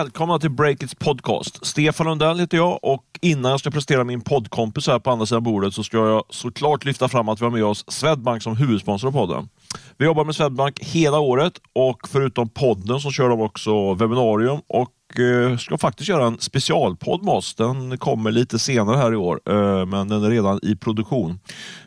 Välkomna till Breakits podcast. Stefan Lundell heter jag och innan jag ska presentera min poddkompis här på andra sidan bordet så ska jag såklart lyfta fram att vi har med oss Swedbank som huvudsponsor av podden. Vi jobbar med Swedbank hela året och förutom podden så kör de också webbinarium och eh, ska faktiskt göra en specialpodd med oss. Den kommer lite senare här i år, eh, men den är redan i produktion.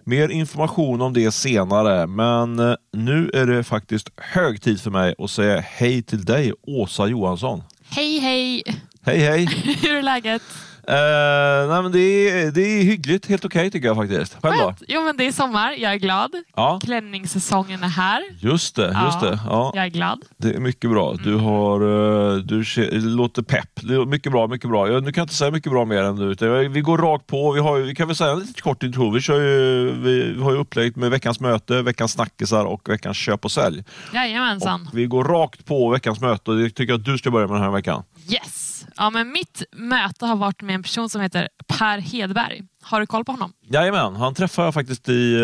Mer information om det senare, men eh, nu är det faktiskt hög tid för mig att säga hej till dig, Åsa Johansson. Hej hej! Hej hej! Hur är läget? Uh, nej, men det, är, det är hyggligt, helt okej okay, tycker jag faktiskt. Själv då? Jo men det är sommar, jag är glad. Ja. Klänningssäsongen är här. Just det, just Ja. det. Ja. Jag är glad. Det är mycket bra. Du, har, eh, du låter pepp. Det är mycket bra, mycket bra. Jag, nu kan jag inte säga mycket bra mer än du. Vi går rakt på. Vi, har, vi kan väl säga en lite kort intro. Vi, kör ju, vi, har ju upplägg med veckans möte, veckans snackisar och veckans köp och sälj. Jajamensan. Vi går rakt på veckans möte och det tycker jag att du ska börja med den här veckan. Yes! Ja, men mitt möte har varit med en person som heter Per Hedberg. Har du koll på honom? Jajamän, han träffade jag faktiskt i, eh,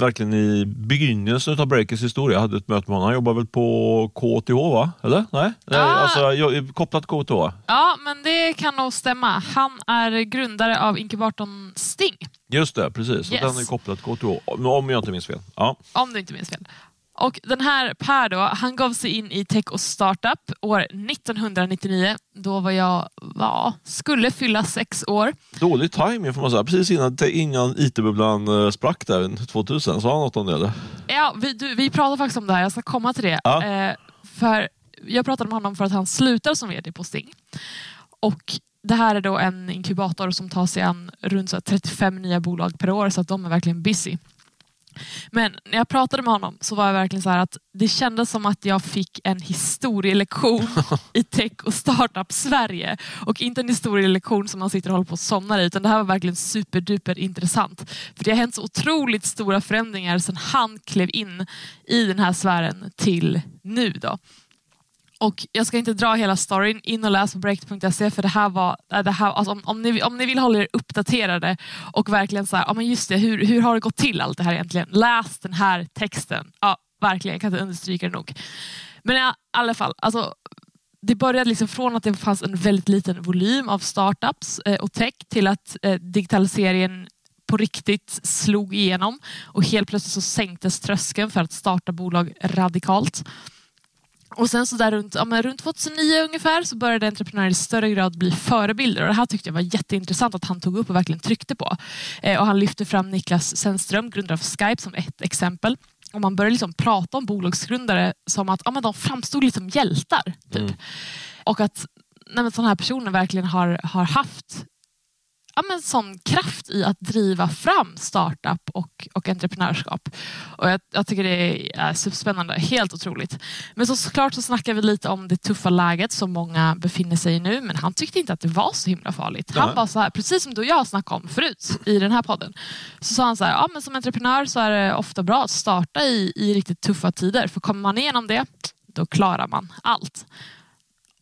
verkligen i begynnelsen av Breakers historia. Jag hade ett möte med honom. Han jobbar väl på KTH va? Eller? Nej? Nej Ah. alltså, jag, kopplat KTH. Ja, men det kan nog stämma. Han är grundare av inkubatorn Sting, Just det, precis. Yes. Den är kopplad till KTH, om om jag inte minns fel. Ja. om du inte minns fel. Och den här Per då, han gav sig in i tech och startup år 1999. Då var jag, var, skulle fylla sex år. Dålig timing får man säga. Precis innan, innan IT-bubblan eh, sprack där 2000. Sa han något om det eller? Ja, vi, du, vi pratade faktiskt om det här, jag ska komma till det. Ja. Eh, för jag pratade med honom för att han slutar som VD på Sting. Och det här är då en inkubator som tar sig an runt så här 35 nya bolag per år, så att de är verkligen busy. Men när jag pratade med honom så var jag verkligen så att det kändes som att jag fick en historielektion i tech och startup Sverige. Och inte en historielektion som man sitter och håller på och somnar i, utan det här var verkligen superduper intressant. För det har hänt så otroligt stora förändringar sedan han klev in i den här sfären till nu. Då. Och jag ska inte dra hela storyn, in och läs på breakit.se för det här var, äh, det här, alltså om, om, ni, om ni vill hålla er uppdaterade och verkligen så här, ja men just det, hur, hur har det gått till allt det här egentligen? Läs den här texten. Ja, verkligen, jag kan inte understryka det nog. Men i alla fall, alltså, det började liksom från att det fanns en väldigt liten volym av startups eh, och tech till att eh, digitaliseringen på riktigt slog igenom och helt plötsligt så sänktes tröskeln för att starta bolag radikalt. Och sen så där runt, ja, men runt 2009 ungefär så började entreprenörer i större grad bli förebilder och det här tyckte jag var jätteintressant att han tog upp och verkligen tryckte på. Eh, och han lyfte fram Niklas Sennström, grundare av Skype, som ett exempel. Och man började liksom prata om bolagsgrundare som att ja, men de framstod lite som hjältar. Typ. Och att nej, sådana här personer verkligen har, har haft ja, men sån kraft i att driva fram startup och, och entreprenörskap. Och jag, jag tycker det är superspännande, helt otroligt. Men så, såklart så snackar vi lite om det tuffa läget som många befinner sig i nu, men han tyckte inte att det var så himla farligt. Han var så här, precis som du och jag snackade om förut i den här podden, så sa han så här, ja, men som entreprenör så är det ofta bra att starta i, i riktigt tuffa tider, för kommer man igenom det, då klarar man allt.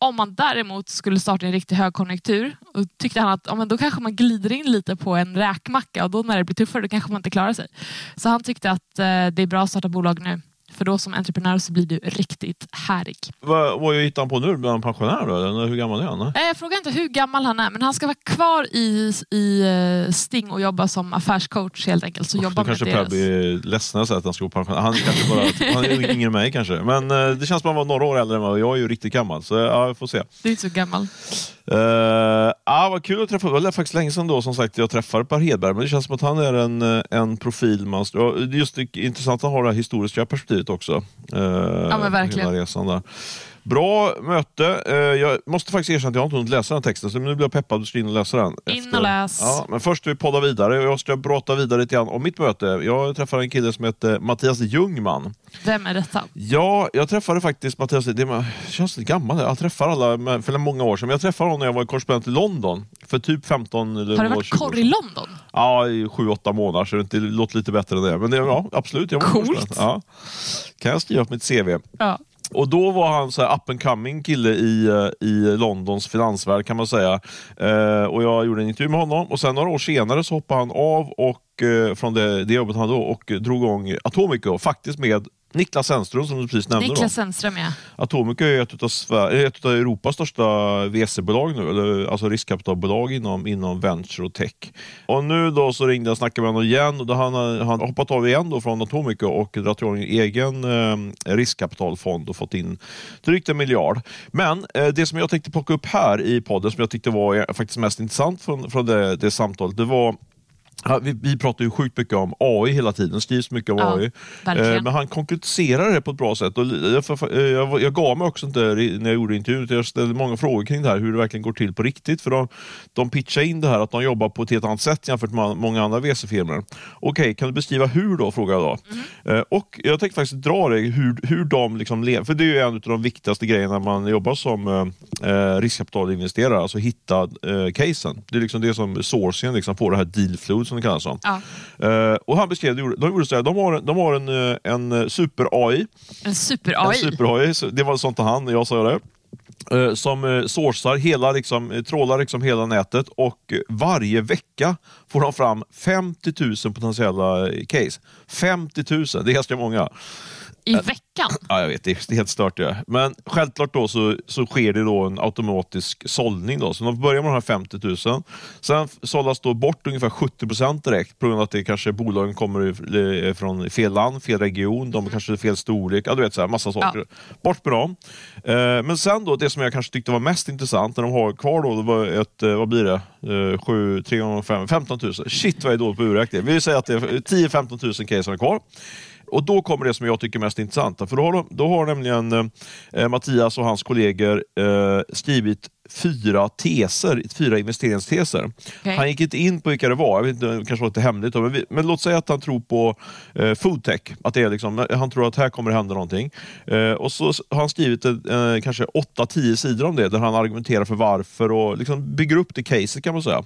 Om man däremot skulle starta i en riktig högkonjunktur, och tyckte han att ja, men då kanske man glider in lite på en räkmacka och då när det blir tuffare då kanske man inte klarar sig. Så han tyckte att eh, det är bra att starta bolag nu. För då som entreprenör så blir du riktigt härlig. Vad, vad hittar han på nu? Blir han pensionär då? Hur gammal är han? Eh, Jag frågar inte hur gammal han är, men han ska vara kvar i, i eh, Sting och jobba som affärscoach helt enkelt. Så jobba Då kanske med deras... blir ledsen att han ska gå pensionär. Han, är kanske bara, han är yngre än mig kanske. Men eh, det känns som att han var några år äldre än mig och jag är ju riktigt gammal. Så ja, vi får se. Du är inte så gammal. Uh, ah, vad kul att träffa. Det var faktiskt länge sedan då som sagt jag träffade Per Hedberg, men det känns som att han är en, eh, en profil man... Just det, intressant att har det här historiska perspektivet också. Uh, Ja, men verkligen. Hela resan där. Bra möte. Eh, jag måste faktiskt erkänna att jag inte hunnit läsa den texten, så nu blir jag peppad att ska in och läsa den. In och läs. Ja, men först vi podda vidare och jag ska prata vidare lite grann om mitt möte. Jag träffade en kille som heter Mattias Ljungman. Vem är detta? Ja, jag träffade faktiskt Mattias, det känns lite gammal, jag träffar alla för många år sedan, men jag träffade honom när jag var korrespondent i London för typ 15 eller Har du varit 20 år korr i. London? Ja, i 7-8 månader, så det låter lite bättre än det. Men det, ja, absolut, jag var Coolt. Ja. Kan jag skriva på mitt CV. Ja. Och då var han så här up and coming kille i, eh, i Londons finansvärld kan man säga. Eh, och jag gjorde en intervju med honom och sen några år senare så hoppade han av och, eh, från det, det jobbet han hade då och drog igång Atomico, faktiskt med Niklas Zennström som du precis nämnde. Niklas Zennström ja. Atomica är ett av, Sver- ett av Europas största VC-bolag nu, eller, alltså riskkapitalbolag inom, inom venture och tech. Och nu då så ringde jag och snackade med honom igen och då han har hoppat av igen då från Atomica och dragit igång en egen eh, riskkapitalfond och fått in drygt en miljard. Men eh, det som jag tänkte plocka upp här i podden som jag tyckte var eh, faktiskt mest intressant från, från det, det samtalet, det var Vi, vi pratar ju sjukt mycket om AI hela tiden, skrivs mycket om Ja, AI. Eh, men han konkretiserar det på ett bra sätt. Och jag, jag, jag gav mig också inte när jag gjorde intervjun, jag ställde många frågor kring det här, hur det verkligen går till på riktigt. För de, de pitchar in det här att de jobbar på ett helt annat sätt jämfört med många andra VC-firmor. Okej, kan du beskriva hur då? frågar jag då. Mm. Eh, och jag tänkte faktiskt dra det, hur, hur de liksom lever. För det är ju en av de viktigaste grejerna när man jobbar som eh, eh, riskkapitalinvesterare, alltså hitta eh, casen. Det är liksom det som sourcingen liksom på det här deal flow som det kallas som. ja. Eh, och han beskrev, det, de gjorde så här, de har, de har en, eh, en super-AI, En en super-AI. så det var sånt han, jag sa det. eh, Som eh, sourcar hela, liksom, eh, trålar liksom hela nätet och eh, varje vecka får de fram 50 000 potentiella eh, case. 50 000, det är ganska många. I veckan. Ja, jag vet, det är helt stört det. Men självklart då så, så sker det då en automatisk sållning. Då. Så de börjar med de här 50 000. Sen sållas då bort ungefär 70 procent direkt på grund av att det kanske bolagen kommer från fel land, fel region, de är kanske fel storlek, ja, du vet så här, massa saker. Bort med dem. Eh, men sen då, det som jag kanske tyckte var mest intressant när de har kvar då, det var ett, eh, vad blir det? Eh, 7, 3 gånger 5, 15 000. Shit vad jag är dålig på urräkning. Vi säger att det är 10-15 000 case som är kvar. Och då kommer det som jag tycker är mest intressant. För då har, de, då har nämligen eh, Mattias och hans kollegor eh, skrivit fyra teser, fyra investeringsteser. Okej. Han gick inte in på vilka det var, jag vet inte, det kanske lite hemligt, men, vi, men låt säga att han tror på eh, foodtech. Att det är liksom, han tror att här kommer det hända någonting. Eh, och så har han skrivit eh, kanske 8-10 sidor om det, där han argumenterar för varför och liksom bygger upp det caset kan man säga.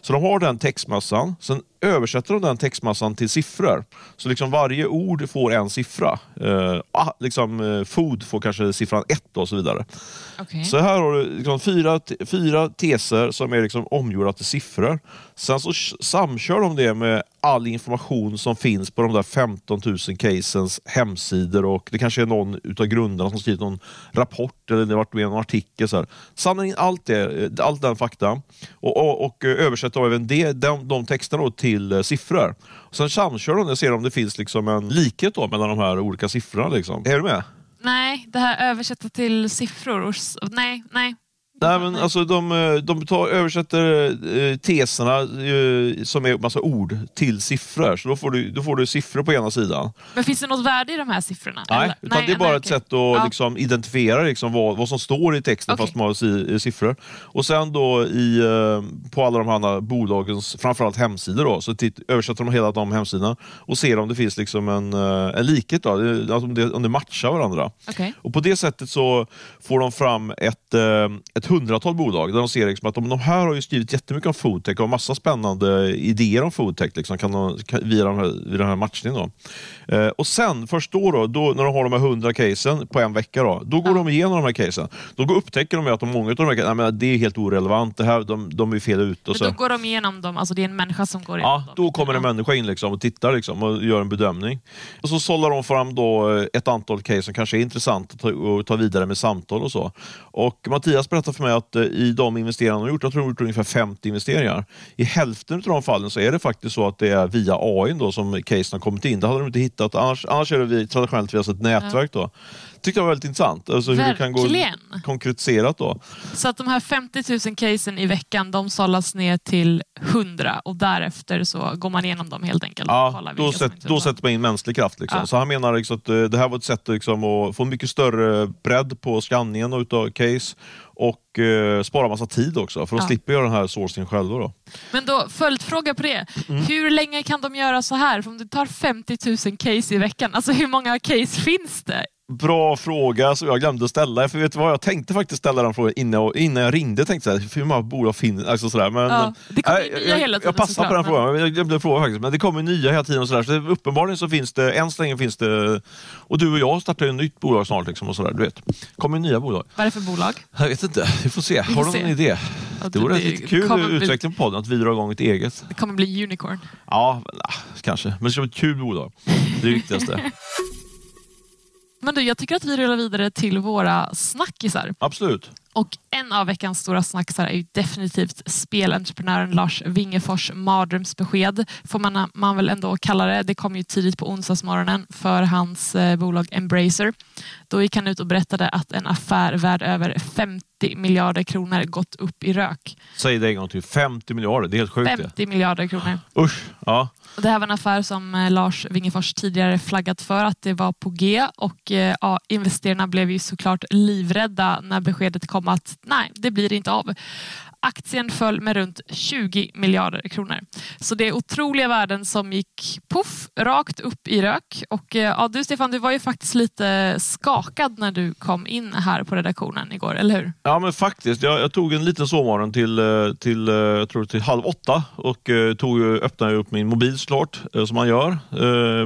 Så de har den textmassan, sen översätter de den textmassan till siffror. Så liksom varje ord får en siffra. Eh, ah, liksom, eh, food får kanske siffran 1 och så vidare. Okej. Så här har du liksom fyra, fyra teser som är liksom omgjorda till siffror. Sen så samkör de det med all information som finns på de där 15 000 casens hemsidor och det kanske är någon utav grundarna som skrivit någon rapport eller det har varit med i någon artikel. Så här. Samlar in allt det, eh, allt den fakta och, och, och eh, översätter även det, de, de texterna då till eh, siffror. Sen samkör de det och ser om det finns liksom en likhet då mellan de här olika siffrorna. Liksom. Är du med? Nej, det här översätta till siffror. Nej, nej. Nej, men alltså de, eh, de tar, översätter eh, teserna eh, som är massa ord till siffror. Så då får, du, då får du siffror på ena sidan. Men finns det något värde i de här siffrorna? Nej, Eller? utan det är bara nej, ett okej. sätt att Ja. liksom, identifiera liksom, vad, vad som står i texten Okej. fast de har si, eh, siffror. Och sen då i, eh, på alla de här bolagens, framförallt hemsidor, då, så titt, översätter de hela de hemsidorna och ser om det finns liksom en, eh, en likhet, då, alltså om, det, om det matchar varandra. Okej. Och På det sättet så får de fram ett, ett hundratal bolag där de ser liksom att de, de här har ju skrivit jättemycket om foodtech och har massa spännande idéer om foodtech liksom, kan de, kan, via, de här, via den här matchningen. Då. Eh, och sen, först då, då, då, när de har de här 100 casen på en vecka, då, då går de igenom de här casen. Då går, upptäcker de att de, många av de här casen, nej, men det är helt orelevant, det här, de, de är fel ute. Och Men så. då går de igenom dem, alltså det är en människa som går igenom Ja, dem? då kommer en människa in liksom och tittar liksom och gör en bedömning. Och Så sållar de fram då ett antal case som kanske är intressant att ta, och ta vidare med samtal och så. Och Mattias berättade för mig att eh, i de investeringar de har gjort, jag tror de har gjort ungefär 50 investeringar. I hälften av de fallen så är det faktiskt så att det är via AI då som casen har kommit in. Det hade de inte hittat, annars, annars är det vi, traditionellt via ett nätverk. Då. Tyckte jag var väldigt intressant. Alltså hur det kan gå Verkligen. konkretiserat då. Så att de här 50 000 casen i veckan, de sållas ner till 100 och därefter så går man igenom dem helt enkelt. Ja, då, sätt, då sätter man in mänsklig kraft. Liksom. Ja. Så han menar liksom att eh, det här var ett sätt liksom, att få mycket större bredd på skanningen utav case och eh, spara massa tid också, för de Ja. slipper göra den här sourcingen själva. Då. Men då, följdfråga på det. Mm. Hur länge kan de göra så här? För om du tar 50 000 case i veckan, alltså hur många case finns det? Bra fråga som jag glömde ställa. För vet du vad, jag tänkte faktiskt ställa den frågan innan, innan jag ringde. Tänkte jag, hur många bolag finns alltså sådär. Men, Ja, det kommer nej, nya hela tiden jag passar på den såklart, frågan, men jag glömde fråga faktiskt. Men det kommer nya hela tiden. Och sådär. Så uppenbarligen så finns det, än så länge finns det, och du och jag startar ju ett nytt bolag snart. Liksom, och sådär, du vet. kommer nya bolag. Vad är det för bolag? Jag vet inte, vi får se. får Har du någon idé? Det vore lite kul kommer bli- utveckling på podden, att vi drar igång ett eget. Det kommer bli unicorn. Ja, ah, kanske. Men det ska vara ett kul bolag. Det är det viktigaste. Men du, jag tycker att vi rullar vidare till våra snackisar. Absolut. Och en av veckans stora snackisar är ju definitivt spelentreprenören Lars Wingefors mardrömsbesked, får man, man väl ändå kalla det. Det kom ju tidigt på onsdagsmorgonen för hans eh, bolag Embracer. Då gick han ut och berättade att en affär värd över 50 miljarder kronor gått upp i rök. Säg det en gång till. 50 miljarder, det är helt sjukt 50 miljarder kronor. Usch, ja. Det här var en affär som eh, Lars Wingefors tidigare flaggat för att det var på G och eh, ja, investerarna blev ju såklart livrädda när beskedet kom att nej, det blir inte av. Aktien föll med runt 20 miljarder kronor. Så det är otroliga värden som gick puff, rakt upp i rök. Och eh, ja, du Stefan, du var ju faktiskt lite skakad när du kom in här på redaktionen igår, eller hur? Ja, men faktiskt. Jag, jag tog en liten sovmorgon till, eh, till, eh, jag tror till halv åtta och tog, öppnade upp min mobil såklart, som man gör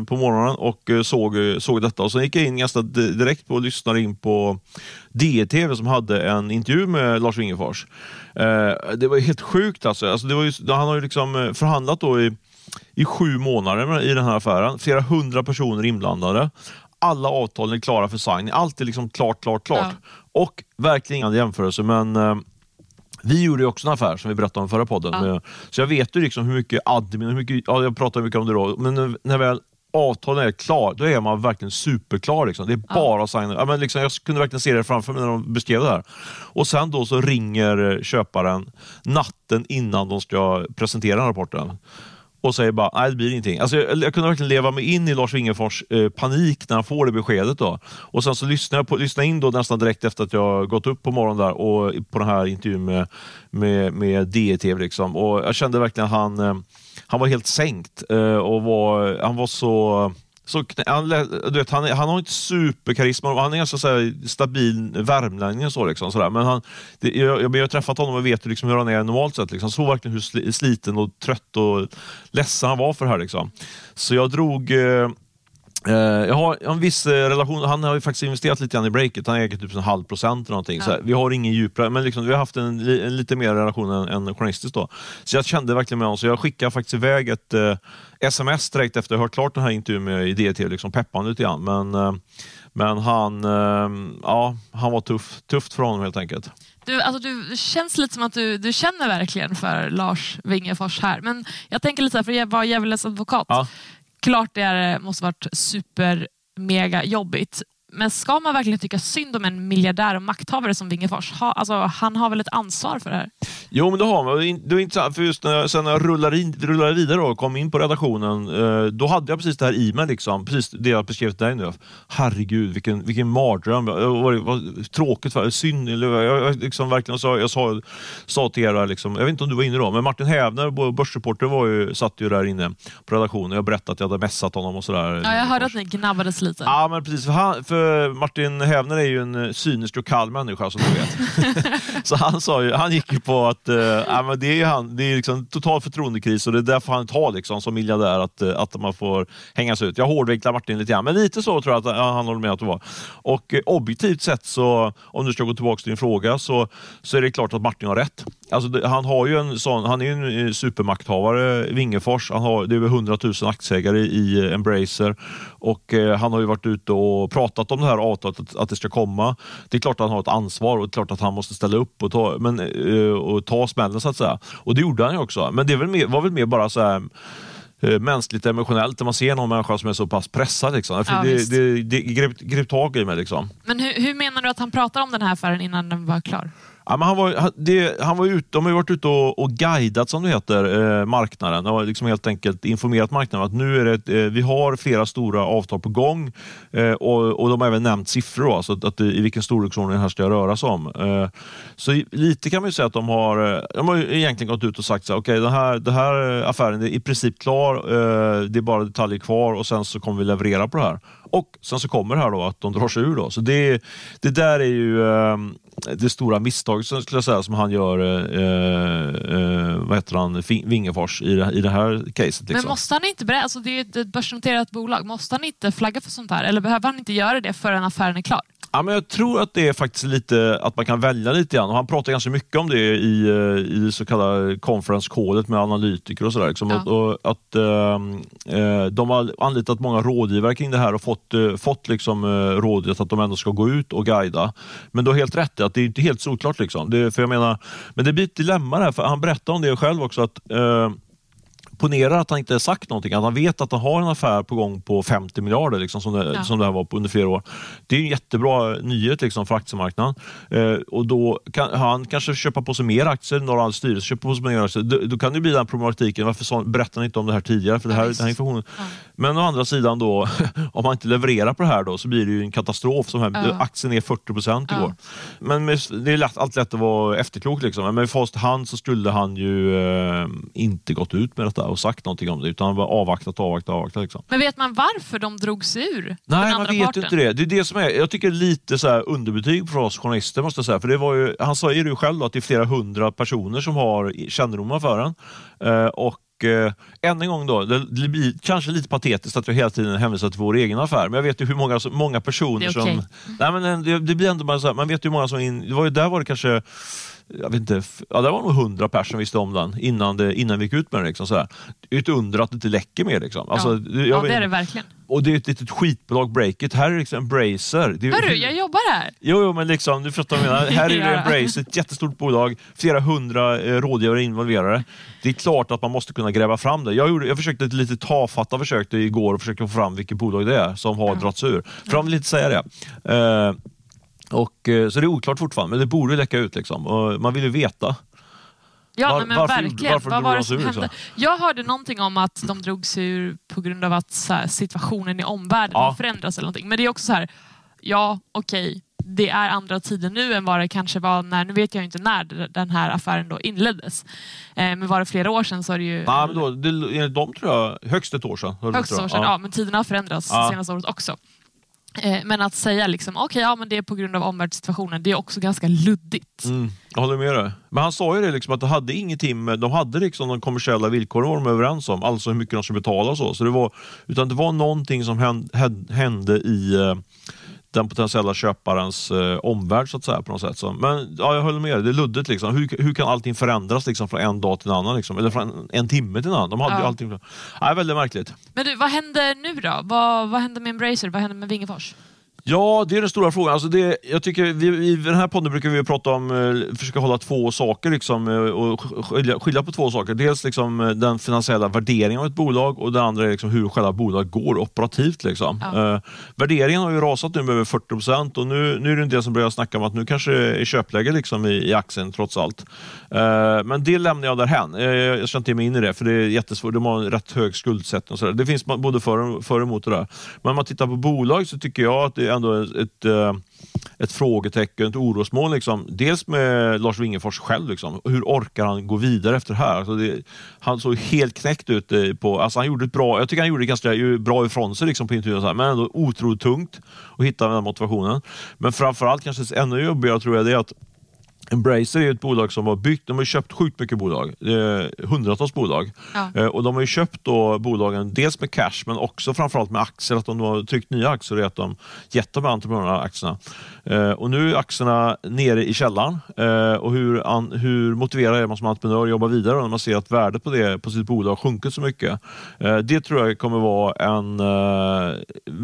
på morgonen och såg, såg detta. Och Sen gick jag in ganska direkt på och lyssnade in på DTV som hade en intervju med Lars Wingefors. Eh, det var helt sjukt alltså. alltså det var ju, han har ju liksom eh, förhandlat då i, i sju månader i den här affären. Flera hundra personer inblandade. Alla avtal är klara för signing. Allt är liksom klart, klart, klart. Ja. Och verkligen inga jämförelser, men eh, vi gjorde ju också en affär som vi berättade om förra podden. Ja. Så jag vet ju liksom hur mycket admin, hur mycket, ja, jag pratade mycket om det då, men när väl avtalen är klar, då är man verkligen superklar. Liksom. Det är bara att signa. Ja, men liksom, jag kunde verkligen se det framför mig när de beskrev det här. Och sen då så ringer köparen natten innan de ska presentera rapporten och säger bara nej det blir ingenting. Alltså, jag, jag kunde verkligen leva mig in i Lars Wingefors eh, panik när han får det beskedet. Då. Och sen så lyssnade jag på, lyssnade in då nästan direkt efter att jag gått upp på morgonen där och på den här intervjun med, med, med DTV. Liksom. Och jag kände verkligen att han, eh, han var helt sänkt eh, och var, han var så så, han, du vet, han, han har inte superkarisma, han är ganska så stabil värmlänning och så. Liksom, så där. Men han, det, jag, jag, har träffat honom och vet liksom hur han är normalt sett. Liksom. Såg verkligen hur sliten och trött och ledsen han var för det här. Liksom. Så jag drog eh, Uh, jag har en viss uh, relation, han har ju faktiskt investerat lite grann i breaket, han äger typ en halv procent eller någonting. Ja. Så vi har ingen djupare, men liksom, vi har haft en, en lite mer relation än, än journalistiskt då. Så jag kände verkligen med honom, så jag skickade faktiskt iväg ett uh, sms direkt efter att ha hört klart den här intervjun med IDT, liksom peppande lite grann. Men, men han, ja, han var tuff, tufft för honom helt enkelt. Du, alltså du, det känns lite som att du, du känner verkligen för Lars Wingefors här. Men jag tänker lite så här, för att vara djävulens advokat. Ja klart det är, måste varit super mega jobbigt. Men ska man verkligen tycka synd om en miljardär och makthavare som Wingefors? Ha, alltså, han har väl ett ansvar för det här? Jo, men det har man. Det var intressant, för just när jag, sen när jag rullade, in, rullade vidare och kom in på redaktionen, eh, då hade jag precis det här i mig. Liksom, precis det jag beskrev till dig nu. Herregud, vilken, vilken mardröm. Vad, tråkigt, för, synd. Jag, liksom, verkligen, så, jag sa, sa till er, liksom, jag vet inte om du var inne då, men Martin Hävner, börsreporter, var ju, satt ju där inne på redaktionen. Jag berättade att jag hade messat honom och sådär. Ja, jag hörde att ni gnabbades lite. Ja, men precis. För, han, för Martin Hävner är ju en cynisk och kall människa som du vet. så han, sa ju, han gick ju på att äh, men det är, han, det är liksom total förtroendekris och det är därför han tar liksom, som miljardär att, eh, att man får hängas ut. Jag hårdvinklar Martin lite grann, men lite så tror jag att han håller med att det var. Och eh, objektivt sett, så, om du ska gå tillbaka till din fråga, så, så är det klart att Martin har rätt. Alltså, det, han, har ju en sån, han är ju en supermakthavare, Wingefors. Han har, det är över 100 000 aktieägare i Embracer och eh, han har ju varit ute och pratat om det här avtalet, att, att, det ska komma. Det är klart att han har ett ansvar och det är klart att han måste ställa upp och ta, men, eh, och ta smällen så att säga. Och det gjorde han ju också. Men det väl mer, var väl mer bara så här eh, mänskligt emotionellt när man ser någon människa som är så pass pressad. Liksom. Ja, det, det, det, grep, grep tag i mig. Liksom. Men hur, hur menar du att han pratar om den här affären innan den var klar? Ja, men han var, det, han var ut, de har varit ute och, och guidat, som det heter, eh, marknaden. De har liksom helt enkelt informerat marknaden att nu är det, eh, vi har flera stora avtal på gång eh, och, och de har även nämnt siffror, då, alltså att, att, i vilken storleksordning det här ska röra sig om. Eh, så lite kan man säga att de har, eh, de har egentligen gått ut och sagt att okay, den här, den här eh, affären är i princip klar, eh, det är bara detaljer kvar och sen så kommer vi leverera på det här. Och sen så kommer det här då att de drar sig ur. Då. Så det, det där är ju det stora misstaget som, skulle jag säga, som han gör, eh, eh, vad heter han, Wingefors i det, i det här caset. Liksom. Men måste han inte, alltså det är ett börsnoterat bolag, måste han inte flagga för sånt här? Eller behöver han inte göra det förrän affären är klar? Ja, men jag tror att det är faktiskt lite att man kan välja lite grann. Och han pratar ganska mycket om det i, eh, i så kallade conference-kodet med analytiker och sådär. Liksom. Ja. Och, och att eh, eh, De har anlitat många rådgivare kring det här och fått, fått, eh, fått liksom, eh, rådet att de ändå ska gå ut och guida. Men du har helt rätt i att det är inte helt solklart. Liksom. Det, för jag menar, men det blir ett dilemma där, för han berättar om det själv också. att eh, Ponera att han inte sagt någonting, att han vet att han har en affär på gång på 50 miljarder liksom, som, det, Ja. som det här var på under flera år. Det är en jättebra nyhet liksom, för aktiemarknaden. Eh, och då kan han kanske köpa på sig mer aktier, Norralls styrelse köper på sig mer aktier. Då, då kan det bli den problematiken, varför sa, berättar ni inte om det här tidigare? För det Ja, här, visst. den här informationen. Ja. Men å andra sidan, då, om man inte levererar på det här då, så blir det en katastrof. Som här, Ja. Aktien är 40 procent Ja. igår. Men med, det är lätt, alltid lätt att vara efterklok. Liksom. Men med fast hand så skulle han ju eh, inte gått ut med detta och sagt någonting om det, utan bara avvaktat, avvaktat, avvaktat. Liksom. Men vet man varför de drog sig ur? den Nej, man vet parten? inte det. Det är det som är, jag tycker lite så här underbetyg för oss journalister. Måste jag säga. För det var ju, han sa ju själv då, att det är flera hundra personer som har kännedom om affären. Eh, och eh, än en gång då, det, blir kanske lite patetiskt att jag hela tiden hänvisar till vår egen affär, men jag vet ju hur många, många personer Det är som... Nej, men det, det blir ändå bara så här, man vet ju hur många som... In, det var ju, där var det kanske jag vet inte, ja, det var nog hundra personer som visste om den innan, det, innan vi gick ut med den. Liksom, så här. Det är ett under att det inte läcker mer. Liksom. Alltså, ja. ja, vet- det är det verkligen. Och det är ett litet skitbolag, Breakit. Här är liksom Embracer. Det är, Hörru, jag jobbar här. Jo, jo, men liksom, du fattar vad jag menar. Här är det. Embracer, ett jättestort bolag, flera hundra eh, rådgivare involverade. Det är klart att man måste kunna gräva fram det. Jag, gjorde, jag försökte ett lite tafatta försök igår och försöka få fram vilket bolag det är som har Ja. dragits ur. För han vill inte säga det. Eh, och, eh, så det är oklart fortfarande, men det borde läcka ut. Liksom. Och man vill ju veta. Ja, Var- men varför- verkligen. varför Vad var de det som hände? liksom? Jag hörde någonting om att de drog sig ur på grund av att här, situationen i omvärlden Ja. har förändrats eller någonting. Men det är också så här, ja okej, det är andra tider nu än vad det kanske var när, nu vet jag inte när den här affären då inleddes. Eh, men var det flera år sedan så är det ju Nej, men då, det, enligt dem tror jag, högst ett år sedan. högst jag. år sedan. Ja. men tiderna har förändrats Ja. senaste året också. Eh, men att säga liksom, okej, ja men det är på grund av omvärldssituationen, det är också ganska luddigt. Mm, jag håller med dig. Men han sa ju det liksom att de hade ingenting med, de hade liksom de kommersiella villkoren var de överens om, alltså hur mycket de skulle betala så. så det var, utan det var någonting som hände, hände i eh, den potentiella köparens eh, omvärld så att säga. på något sätt. Så, men ja, jag håller med dig, det är luddigt. Liksom. Hur, hur kan allting förändras liksom, från en dag till en annan? Liksom? Eller från en, en timme till en annan? De hade ju Ja. allting. Nej, väldigt märkligt. Men du, vad händer nu då? Vad, vad händer med Embracer? Vad händer med Wingefors? Ja, det är den stora frågan. Alltså det, jag tycker vi, I den här podden brukar vi prata om, eh, försöka hålla två saker liksom, eh, och sk- skilja, skilja på två saker. Dels liksom, eh, den finansiella värderingen av ett bolag och det andra är liksom hur själva bolaget går operativt. Liksom. Ja. Eh, värderingen har ju rasat nu med över 40 procent och nu, nu är det en del som börjar snacka om att nu kanske det är köpläge liksom, i, i aktien trots allt. Eh, men det lämnar jag därhän. Eh, jag ska inte ge mig in i det för det är jättesvårt. De har en rätt hög skuldsättning och sådär. Det finns både för och, för och emot det där. Men om man tittar på bolag så tycker jag att det ändå ett, ett, eh, frågetecken, ett orosmål. Liksom. Dels med Lars Wingefors själv. Liksom. Hur orkar han gå vidare efter det här? Alltså det, han såg helt knäckt ut. Eh, på, alltså han gjorde ett bra, jag tycker han gjorde ganska bra ifrån sig liksom, på intervjun, så här, men ändå otroligt tungt att hitta den motivationen. Men framförallt kanske ännu jobbigare tror jag det är att Embracer är ett bolag som har byggt, de har köpt sjukt mycket bolag, eh, hundratals bolag. Ja. Eh, och de har köpt då bolagen dels med cash men också framförallt med aktier, att de har tryckt nya aktier och att de gett de här entreprenörerna aktierna. Eh, och nu är aktierna nere i källaren eh, och hur, an, hur motiverad är man som entreprenör att jobba vidare när man ser att värdet på, det, på sitt bolag har sjunkit så mycket. Det tror jag kommer vara en,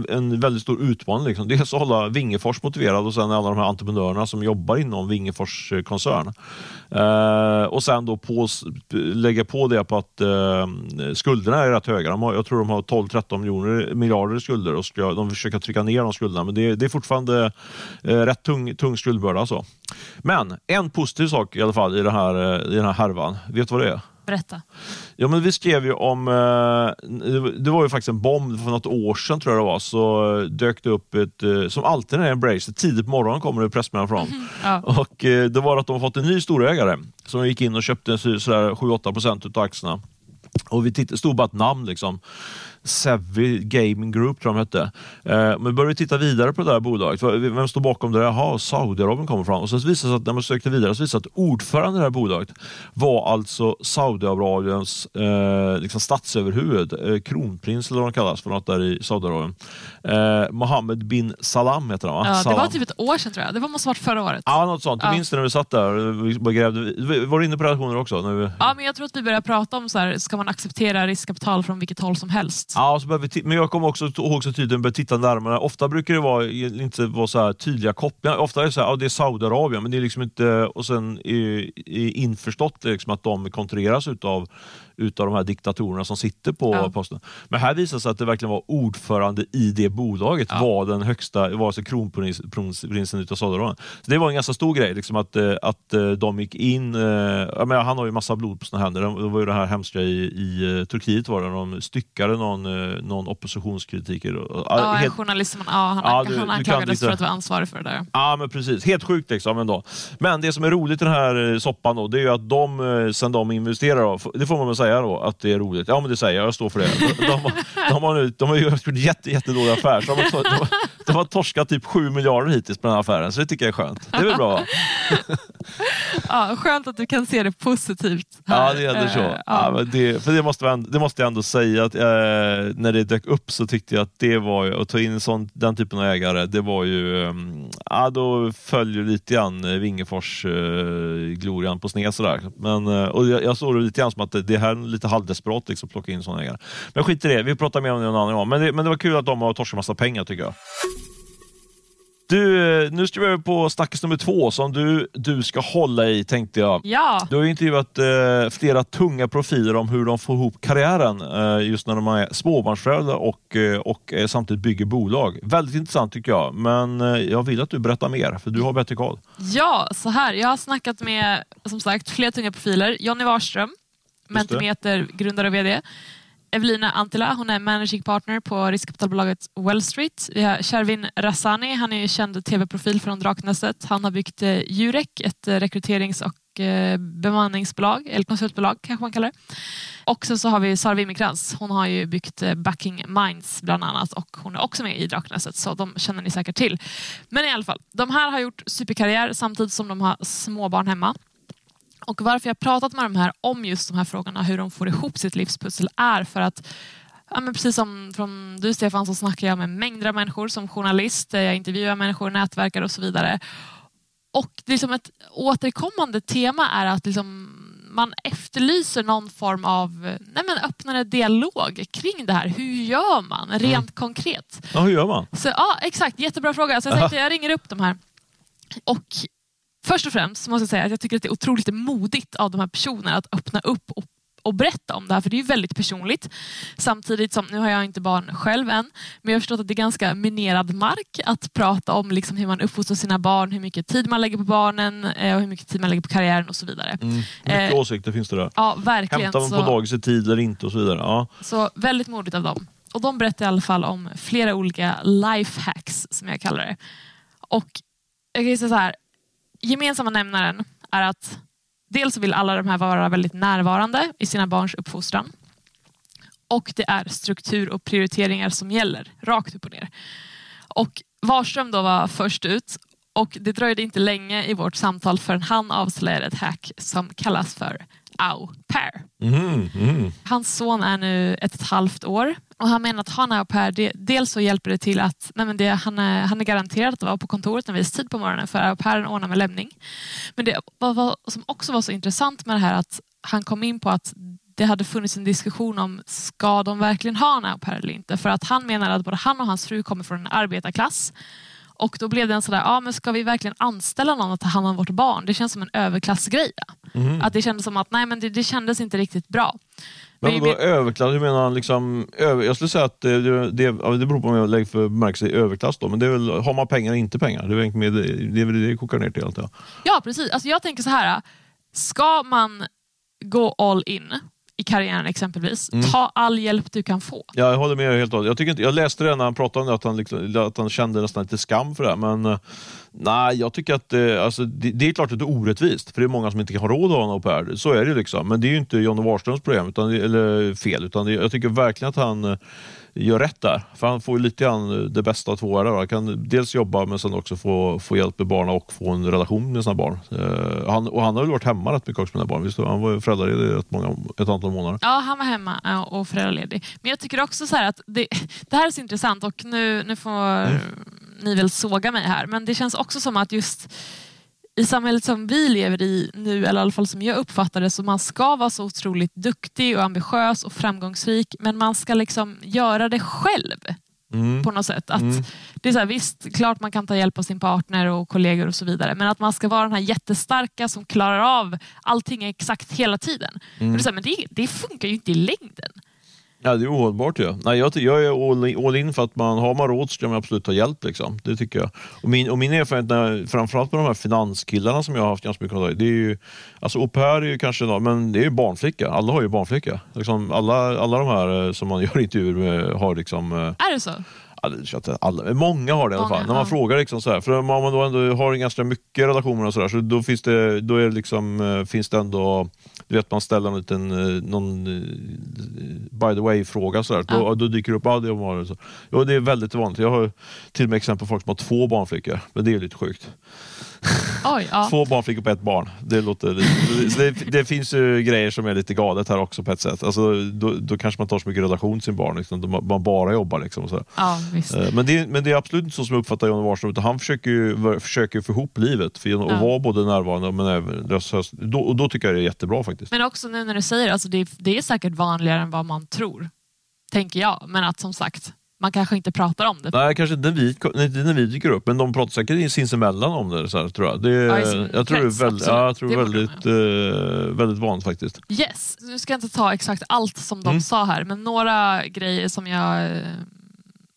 en väldigt stor utmaning. Liksom. Dels att hålla Wingefors motiverad och sen alla de här entreprenörerna som jobbar inom Wingefors eh, koncern. Eh, och sen då på, lägga på det på att eh, skulderna är rätt höga. De har, jag tror de har 12-13 miljarder i skulder och ska, de försöker trycka ner de skulderna. Men det, det är fortfarande eh, rätt tung, tung skuldbörda. Alltså. Men en positiv sak i alla fall i den här, eh, i den här härvan. Vet du vad det är? Berätta. Ja, men vi skrev ju om, eh, det var ju faktiskt en bomb för något år sedan tror jag det var, så dök det upp ett, eh, som alltid när det är Embracer, tidigt på morgonen kommer det pressmeddelande från. Ja. Och eh, det var att de fått en ny storägare som gick in och köpte så- sådär 7-8 procent av aktierna. Och vi tittade, stod bara ett namn liksom. Sevi Gaming Group tror jag de hette. Eh, men började titta vidare på det där bolaget. Vem står bakom det? Jaha, Saudiarabien kommer fram. Och så visade det sig att när man sökte vidare så visade det sig att ordförande i det här bolaget var alltså Saudiarabiens eh, liksom statsöverhuvud, eh, kronprins eller vad de kallas för något där i Saudiarabien. Eh, Mohammed bin Salam heter han va? Ja, det Salam. var typ ett år sedan tror jag. Det var måste ha varit förra året. Ja, något sånt. Du Ja. minns det när vi satt där? Vi bara grävde. Var du inne på relationer också? När vi... Ja, men jag tror att vi börjar prata om så här, ska man acceptera riskkapital från vilket håll som helst? Ja, så behöver vi men jag kommer också ihåg så tydligt började titta närmare. Ofta brukar det vara, eh, inte vara så här tydliga kopplingar. Ofta är det så här, ja, det är Saudiarabien, men det är liksom inte... Och sen är, är införstått liksom att de kontrolleras utav, utav de här diktatorerna som sitter på Ja. posten. Men här visar det sig att det verkligen var ordförande i det bolaget, Ja. var den högsta, var alltså kronprinsen utav Saudiarabien. Så det var en ganska stor grej, liksom att, eh, att eh, de gick in... eh, Jag menar, han har ju massa blod på sina händer. Det var ju det här hemska i, i Turkiet var det, de styckade någon, någon oppositionskritiker. Ja, en helt- journalist som, ja, han, Ja, du- han anklagades för att vara ansvarig för det där. Ja, men precis. Helt sjukt liksom ändå. Men det som är roligt i den här soppan då, det är ju att de, sen de investerar, det får man väl säga då, att det är roligt. Ja, men det säger jag. Jag står för det. De, de, har- de, har, nu, de har gjort en jätte, jättedålig affär. Så de, har, de, de har torskat typ 7 miljarder hittills på den här affären, så det tycker jag är skönt. Det är väl bra? Ja, skönt att du kan se det positivt. Här. Ja, det är ändå så. Eh, Ja, men det, för det måste, jag ändå, det måste jag ändå säga, att, eh, när det dök upp så tyckte jag att det var att ta in sån, den typen av ägare, det var ju, eh, ja, då följer lite grann eh, Wingefors-glorian eh, på sned sådär. Men, eh, och jag, jag såg det lite grann som att det, det här är lite halvdesperat liksom, att plocka in såna ägare. Men skit i det, vi pratar mer om det en annan gång. Men det, men det var kul att de har torskat massa pengar tycker jag. Du, nu ska vi över på snackis nummer två som du, du ska hålla i tänkte jag. Ja, Du har ju intervjuat eh, flera tunga profiler om hur de får ihop karriären eh, just när de är småbarnsföräldrar och, eh, och eh, samtidigt bygger bolag. Väldigt intressant tycker jag, men eh, jag vill att du berättar mer, för du har bättre koll. ja, så här. Jag har snackat med som sagt flera tunga profiler. Jonny Warström, Mentimeter, grundare och VD. Evelina Antila, hon är managing partner på riskkapitalbolaget Wall Street. Vi har Shervin Rassani, han är känd tv-profil från Draknästet. Han har byggt eh, Jurek, ett eh, rekryterings och eh, bemanningsbolag, eller konsultbolag kanske man kallar det. Och sen så har vi Sara Wimmercrantz, hon har ju byggt Backing Minds bland annat och hon är också med i Draknästet så de känner ni säkert till. Men i alla fall, de här har gjort superkarriär samtidigt som de har småbarn hemma. Och varför jag pratat med de här om just de här frågorna, hur de får ihop sitt livspussel, är för att Ja, men precis som från du Stefan så snackar jag med mängder av människor som journalist, eh, jag intervjuar människor, nätverkare och så vidare. Och det är liksom ett återkommande tema är att liksom man efterlyser någon form av nej men öppnare dialog kring det här. Hur gör man rent konkret? Ja, hur gör man? Så, ja, exakt. Jättebra fråga. Så jag tänkte jag ringer upp de här. Och först och främst måste jag säga att jag tycker att det är otroligt modigt av de här personerna att öppna upp och, och berätta om det här, för det är ju väldigt personligt. Samtidigt som, nu har jag inte barn själv än, men jag har förstått att det är ganska minerad mark att prata om liksom hur man uppfostrar sina barn, hur mycket tid man lägger på barnen eh, och hur mycket tid man lägger på karriären och så vidare. Mm. Mycket Eh, åsikter finns det där. Ja, verkligen. Hämtar man på dagis i tid eller inte och så vidare. Ja. så väldigt modigt av dem. Och de berättar i alla fall om flera olika lifehacks som jag kallar det. Och jag kan säga så här, gemensamma nämnaren är att dels vill alla de här vara väldigt närvarande i sina barns uppfostran. Och det är struktur och prioriteringar som gäller, rakt upp och ner. Och Warström då var först ut och det dröjde inte länge i vårt samtal förrän han avslöjade ett hack som kallas för au pair. Mhm, mhm. Hans son är nu ett och ett halvt år och han menar att ha en au pair, det, dels så hjälper det till att nej men det, han, är, han är garanterad att vara på kontoret en viss tid på morgonen för au pairen ordnar med lämning. Men det vad, vad, som också var så intressant med det här att han kom in på att det hade funnits en diskussion om ska de verkligen ha en au pair eller inte? För att han menar att både han och hans fru kommer från en arbetarklass och då blev det en sådär, ja men ska vi verkligen anställa någon att ta hand om vårt barn? Det känns som en överklassgrej. Mhm. Att det kändes som att nej men det, det kändes inte riktigt bra. Men vadå överklass? Hur menar han? Liksom, över, jag skulle säga att det, det, det, det beror på om jag lägger för bemärkelse i överklass. Då, men det är väl, har man pengar eller inte pengar? Det är, väl med, det är väl det det kokar ner till. Allt, ja. Ja, precis. Alltså jag tänker så här. Ska man gå all in i karriären exempelvis, Mm. ta all hjälp du kan få. Jag håller med helt och jag, tycker inte, jag läste det när han pratade om det, att han, liksom, att han kände nästan lite skam för det. Men eh, Nej, jag tycker att eh, alltså, det, det är klart att det är orättvist, för det är många som inte har råd att ha en au pair. Så är det liksom. Men det är ju inte Johnny Warströms problem, utan, det- eller fel, utan det, jag tycker verkligen att han eh, gör rätt där. För han får ju lite grann det bästa av två världar. Han kan dels jobba men sen också få, få hjälp med barnen och få en relation med sina barn. Eh, han, och han har väl varit hemma rätt mycket också med sina barn. Visst, han var föräldraledig rätt många, ett antal månader. Ja, han var hemma ja, och föräldraledig. Men jag tycker också så att det, det här är så intressant och nu, nu får ni väl såga mig här, men det känns också som att just i samhället som vi lever i nu, eller i alla fall som jag uppfattar det, så man ska vara så otroligt duktig och ambitiös och framgångsrik, men man ska liksom göra det själv Mm. på något sätt. Att Mm. det är så här, visst, klart man kan ta hjälp av sin partner och kollegor och så vidare, men att man ska vara den här jättestarka som klarar av allting exakt hela tiden. Mm. Det, är så här, men det, det funkar ju inte i längden. Ja, det är ohållbart ju. Nej, jag, jag är all in, all in för att man, har man råd ska man absolut ta hjälp. Liksom. Det tycker jag. Och min, och min erfarenhet, när, framförallt med de här finanskillarna som jag har haft ganska mycket kontakt det är ju, alltså au pair är ju kanske, men det är ju barnflicka. Alla har ju barnflicka. Liksom, alla, alla de här eh, som man gör intervjuer med har liksom eh, Är det så? Alla, många har det i alla Många, fall. När man ja. frågar liksom så här, för om man då ändå har ganska mycket relationer och sådär, så då finns det, då är det liksom, eh, finns det ändå, du vet man ställer en liten, eh, någon eh, by the way-fråga sådär, då, Ja. då dyker det upp, ja det var det så. Jo, det är väldigt vanligt. Jag har till och med exempel på folk som har två barnflickor, men det är lite sjukt. Oj, ja. Två barnflickor på ett barn. Det, låter det, det finns ju grejer som är lite galet här också på ett sätt. Alltså, då, då kanske man tar så mycket relation till sin barn, liksom, man bara jobbar. Liksom, och så ja. Eh, Men det, men det är absolut inte så som jag uppfattar Johnny Warström, utan han försöker ju, försöker få ihop livet för att Ja. vara både närvarande men även röst. Då, och då tycker jag det är jättebra faktiskt. Men också nu när du säger alltså det, det är säkert vanligare än vad man tror. Tänker jag. Men att som sagt, man kanske inte pratar om det. Nej, kanske inte när vi, inte när vi dyker upp, men de pratar säkert sinsemellan om det. Så här, tror jag. Det, Ja, jag tror krets, det är väldigt, absolut. ja, jag tror Det borde väldigt, eh, väldigt vanligt faktiskt. Yes, nu ska jag inte ta exakt allt som de Mm. sa här, men några grejer som jag eh,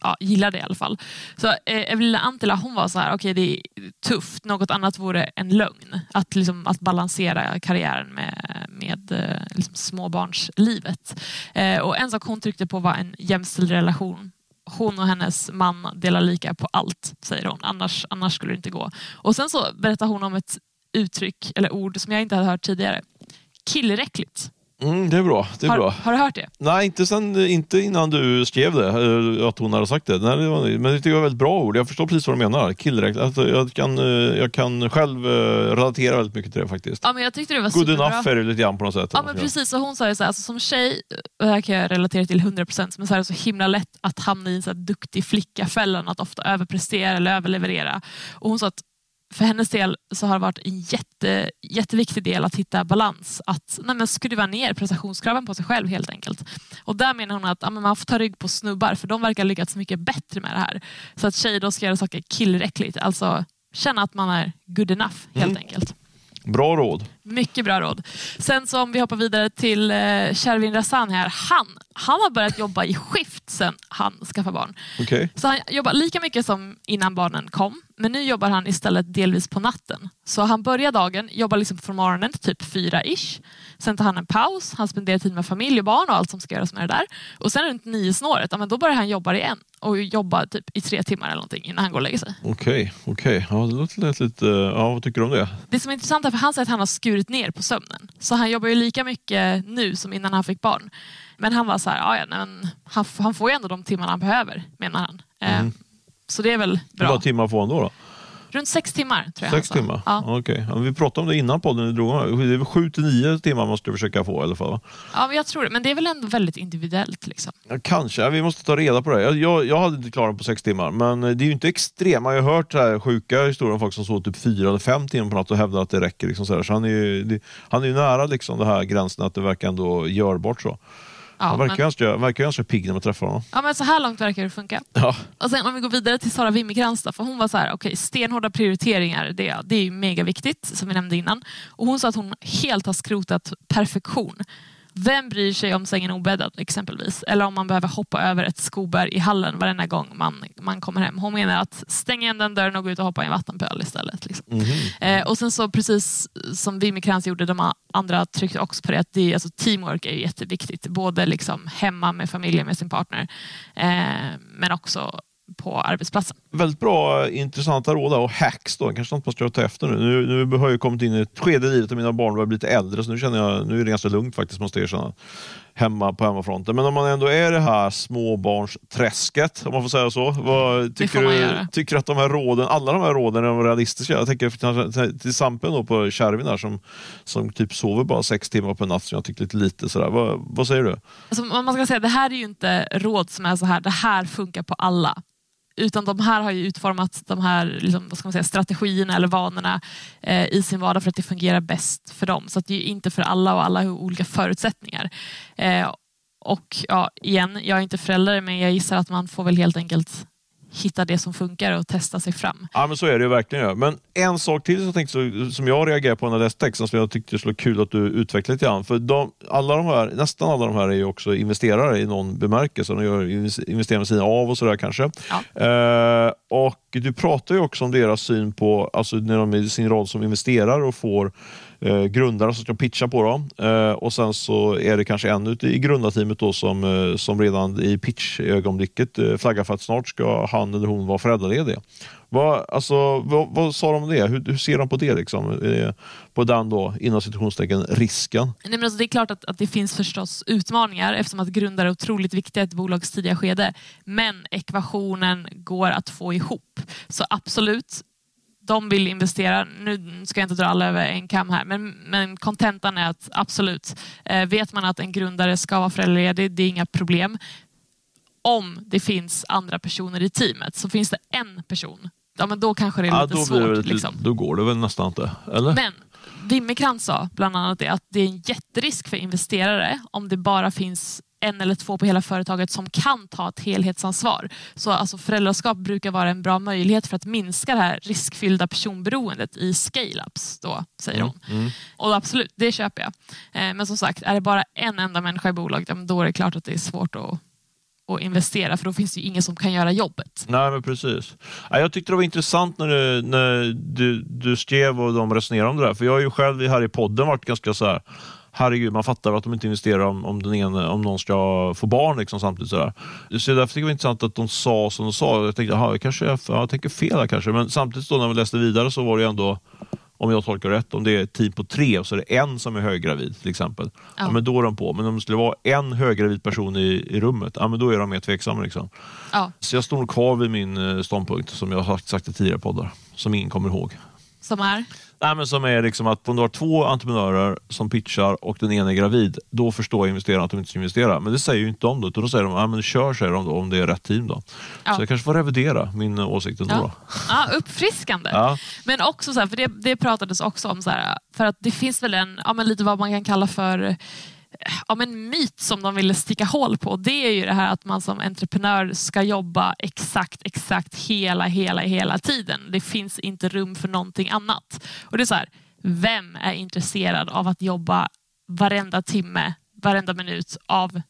ja, gillade i alla fall. Så eh, Evelina Antila hon var så här, okej det är tufft, något annat vore en lögn. Att, liksom, att balansera karriären med, med eh, liksom, småbarnslivet. Eh, och en sak hon tryckte på var en jämställd relation. Hon och hennes man delar lika på allt, säger hon. Annars, annars skulle det inte gå. Och sen så berättar hon om ett uttryck eller ord som jag inte hade hört tidigare. Killräckligt. Mm, det är bra. Det är Har, bra. har du hört det? Nej, inte, sen, inte innan du skrev det, eh, att hon hade sagt det. Nej, det var, men det tycker jag är väldigt bra ord. Jag förstår precis vad du menar. Killräkning. Alltså, jag, kan, eh, jag kan själv eh, relatera väldigt mycket till det faktiskt. Ja, men jag tyckte det var Good superbra. enough är det lite grann på något sätt. Ja men precis, och hon sa ju så här, alltså, som tjej, och det här kan jag relatera till 100% men så är det så himla lätt att hamna i en så här duktig flicka-fällan, att ofta överprestera eller överleverera. Och hon sa att för hennes del så har det varit en jätte, jätteviktig del att hitta balans. Att nej, skruva ner prestationskraven på sig själv helt enkelt. Och där menar hon att ja, men man får ta rygg på snubbar för de verkar lyckats mycket bättre med det här. Så att tjejer då ska göra saker killräckligt. Alltså känna att man är good enough helt Mm. enkelt. Bra råd. Mycket bra råd. Sen så om vi hoppar vidare till eh, Shervin Rassani här. Han, han har börjat jobba i skift sen han skaffade barn. Okej. Så han jobbar lika mycket som innan barnen kom. Men nu jobbar han istället delvis på natten. Så han börjar dagen, jobbar liksom från morgonen till typ fyra-ish. Sen tar han en paus, han spenderar tid med familj och barn och allt som ska göras med det där. Och sen runt nio snåret, ja, men då börjar han jobba igen. Och jobba typ i tre timmar eller någonting innan han går och lägger sig. Okej, okej. Ja, det låter lät lite... Ja, vad tycker du om det? Det som är intressant är för han säger att han har skurit ner på sömnen. Så han jobbar ju lika mycket nu som innan han fick barn. Men han var så här, ja, nej, men han, han får ju ändå de timmar han behöver, menar han. Eh, Så det är väl Hur bra. många timmar får han då? då? Runt sex timmar tror jag Sex sa. timmar? Ja. Okej. Ja, vi pratade om det innan podden. drog. Det är väl sju till nio timmar måste du försöka få i alla fall? Va? ja, men jag tror det. Men det är väl ändå väldigt individuellt. Liksom. Ja, kanske, vi måste ta reda på det. Jag, jag, jag hade inte klarat på sex timmar, men eh, det är ju inte extremt. Man har hört här sjuka historier om folk som sov typ fyra eller fem timmar på natt och hävdar att det räcker. Liksom så här. så han, är ju, han är ju nära liksom, det här gränsen att det verkar ändå görbart. Så. Ja, han verkar men, ganska, verkar ganska pigg när man träffar honom. ja, men så här långt verkar det funka. Ja. Och sen om vi går vidare till Sara Wimmercrantz för hon var så här, okej, stenhårda prioriteringar, det, det är ju mega viktigt som vi nämnde innan. Och hon sa att hon helt har skrotat perfektion. Vem bryr sig om sängen obäddad exempelvis? Eller om man behöver hoppa över ett skoberg i hallen varenda gång man, man kommer hem. Hon menar att stäng igen den dörren och gå ut och hoppa i en vattenpöl istället. Liksom. Mhm. Eh, och sen så precis som Wimmercrantz gjorde, de andra tryckte också på det, att det är, alltså, teamwork är jätteviktigt. Både liksom hemma med familjen, med sin partner, eh, men också på arbetsplatsen. Väldigt bra, intressanta råd och hacks då, kanske något man ska ta efter nu. Nu, nu har jag kommit in i ett skede i livet där mina barn börjar bli lite äldre, så nu känner jag nu är det ganska lugnt faktiskt, måste jag erkänna hemma på hemmafronten. Men om man ändå är det här småbarnsträsket, om man får säga så. Vad, tycker du tycker att de här råden, alla de här råden är realistiska? Jag tänker till Sampen då på Kärvin där som, som typ sover bara sex timmar per natt, som jag tycker lite lite sådär. Vad, vad säger du? Alltså, man ska säga, det här är ju inte råd som är så här, det här funkar på alla. Utan de här har ju utformat de här liksom, vad ska man säga, strategierna eller vanorna eh, i sin vardag för att det fungerar bäst för dem. Så att det är inte för alla och alla har olika förutsättningar. Eh, och ja, igen, jag är inte förälder men jag gissar att man får väl helt enkelt hitta det som funkar och testa sig fram. Ja, men så är det ju verkligen. Men en sak till som jag, tänkte, som jag reagerar på när jag läste texten, som jag tyckte det skulle vara kul att du utvecklade lite grann. För de, alla de här, nästan alla de här är ju också investerare i någon bemärkelse. De gör investerar med sina av och sådär kanske. Ja. Eh, och du pratar ju också om deras syn på, alltså när de är i sin roll som investerare och får eh, grundare som ska pitcha på dem. Eh, och sen så är det kanske en ute i grundarteamet då som, eh, som redan i pitch-ögonblicket eh, flaggar för att snart ska han eller hon vara föräldraledig. Vad, alltså, vad, vad sa de om det? Hur, hur, ser de på det? Liksom? Eh, på den då, inom situationstecken, risken? Nej, men alltså, det är klart att, att det finns förstås utmaningar eftersom att grundare är otroligt viktiga i ett bolags tidiga skede. Men ekvationen går att få ihop. Så absolut, de vill investera. Nu ska jag inte dra alla över en kam här, men kontentan är att absolut, eh, vet man att en grundare ska vara föräldraledig, det är inga problem. Om det finns andra personer i teamet, så finns det en person, ja, men då kanske det är ja, lite svårt. Det, liksom. Då går det väl nästan inte, eller? Men Wimmerkrantz sa bland annat det, att det är en jätterisk för investerare om det bara finns en eller två på hela företaget som kan ta ett helhetsansvar. Så alltså föräldraskap brukar vara en bra möjlighet för att minska det här riskfyllda personberoendet i scale-ups, då, säger mm, hon. Mm. Och absolut, det köper jag. Eh, men som sagt, är det bara en enda människa i bolaget, då är det klart att det är svårt att och investera för då finns det ju ingen som kan göra jobbet. Nej men precis. Jag tyckte det var intressant när du, när du, du skrev och de resonerade om det där. För jag har ju själv här i podden varit ganska så här herregud, man fattar att de inte investerar om, om, den ena, om någon ska få barn liksom, samtidigt. Sådär. Så därför tycker jag det var intressant att de sa som de sa. Jag tänkte, aha, kanske jag, jag tänker fel här kanske. Men samtidigt då när vi läste vidare så var det ändå om jag tolkar rätt, om det är ett team på tre och så är det en som är höggravid till exempel. Ja. ja. men då är de på. Men om det skulle vara en höggravid person i, i rummet, ja, men då är de mer tveksamma. Liksom. Ja. Så jag står nog kvar vid min eh, ståndpunkt som jag har sagt i tidigare poddar, som ingen kommer ihåg. Som är? Nej, men som är liksom att om du har två entreprenörer som pitchar och den ena är gravid, då förstår investerarna att de inte ska investera. Men det säger ju inte de då, utan då säger de att men kör säger de då, om det är rätt team. Då. Ja. Så jag kanske får revidera min åsikt ändå. Ja. ja, uppfriskande. Ja. Men också, så här, för det, det pratades också om, så här, för att det finns väl en, ja, men lite vad man kan kalla för ja, men myt som de ville sticka hål på. Det är ju det här att man som entreprenör ska jobba exakt, exakt hela, hela, hela tiden. Det finns inte rum för någonting annat. Och det är så här, vem är intresserad av att jobba varenda timme, varenda minut av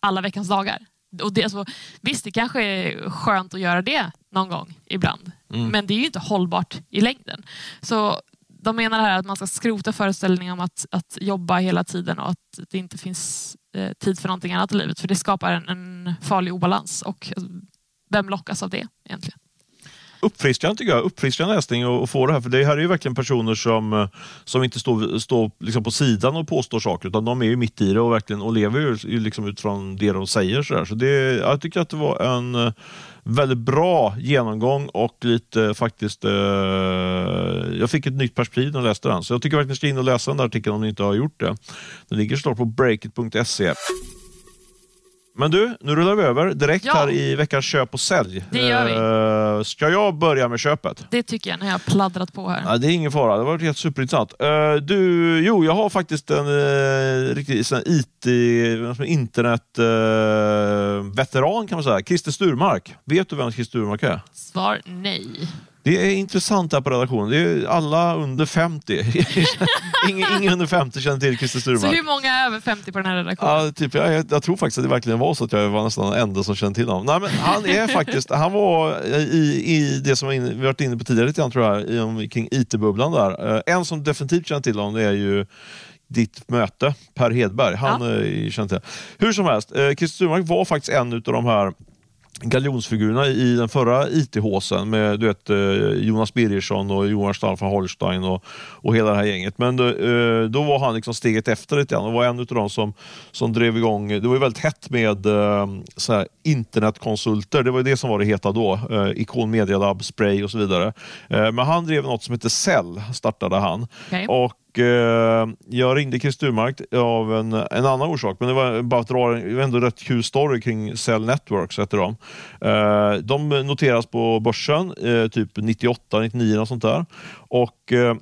alla veckans dagar? Och det, alltså, visst, det kanske är skönt att göra det någon gång ibland, mm. men det är ju inte hållbart i längden. Så de menar här att man ska skrota föreställningen om att, att jobba hela tiden och att det inte finns eh, tid för någonting annat i livet. För det skapar en, en farlig obalans. Och alltså, vem lockas av det egentligen? uppfriskande tycker jag. Uppfriskande läsning och, och få det här. För det här är ju verkligen personer som, eh, som inte står, står liksom på sidan och påstår saker utan de är ju mitt i det och, verkligen, och lever ju liksom utifrån det de säger. Så, så det, jag tycker att det var en eh, väldigt bra genomgång och lite faktiskt... Eh, jag fick ett nytt perspektiv när jag läste den. Så jag tycker verkligen att ni ska in och läsa den där artikeln om ni inte har gjort det. Den ligger snart på breakit.se. Men du, nu rullar vi över direkt ja. här i veckans köp och sälj. Det gör vi. Uh, ska jag börja med köpet? Det tycker jag, när jag har pladdrat på här. Ja, det är ingen fara, det har varit helt superintressant. Uh, du, jo, jag har faktiskt en uh, riktig sån IT, internetveteran kan man säga. Christer Sturmark. Vet du vem Christer Sturmark är? Svar nej. Det är intressant här på redaktionen. Det är alla under 50. ingen, ingen under 50 känner till Christer Sturmark. Så hur många är över 50 på den här redaktionen? Ja, typ, jag, jag, tror faktiskt att det verkligen var så att jag var nästan den enda som kände till honom. Nej, men han är faktiskt, han var i, i det som vi varit inne på tidigare lite grann, tror jag, i, kring IT-bubblan där. Eh, en som definitivt känner till honom det är ju ditt möte, Per Hedberg. Han ja. känner till Hur som helst, eh, Christer Sturmark var faktiskt en av de här galjonsfigurerna i den förra IT-håsen med du vet, eh, Jonas Birgersson och Johan Stahl från Holstein och, och hela det här gänget. Men då, eh, då var han liksom steget efter lite grann och var en av de som, som drev igång, det var ju väldigt hett med eh, så här, internetkonsulter, det var det som var det heta då. Ikon Media Lab, Spray och så vidare. Men han drev något som heter Cell, startade han. Okay. Och Eh, jag ringde Chris Sturmark av en, en annan orsak, men det var bara att dra en ändå rätt kul story kring Cell Networks, heter de. Eh, de noteras på börsen, eh, typ 98, 99 och sånt där. Och Eh,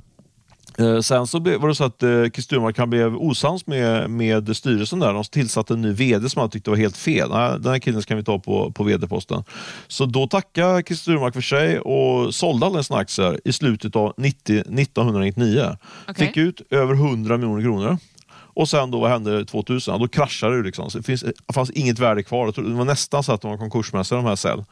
sen så var det så att eh, Sturmark blev osams med, med styrelsen där. De tillsatte en ny VD som han tyckte var helt fel. Nej, den här killen ska vi ta på, på VD-posten. Så då tackade Christer Sturmark för sig och sålde alla sina aktier i slutet av 90, 1999. Okay. Fick ut över 100 miljoner kronor. Och sen då, vad hände 2000? då kraschade det. Liksom. det, finns, det fanns inget värde kvar. Det var nästan så att de var konkursmässiga de här Cell.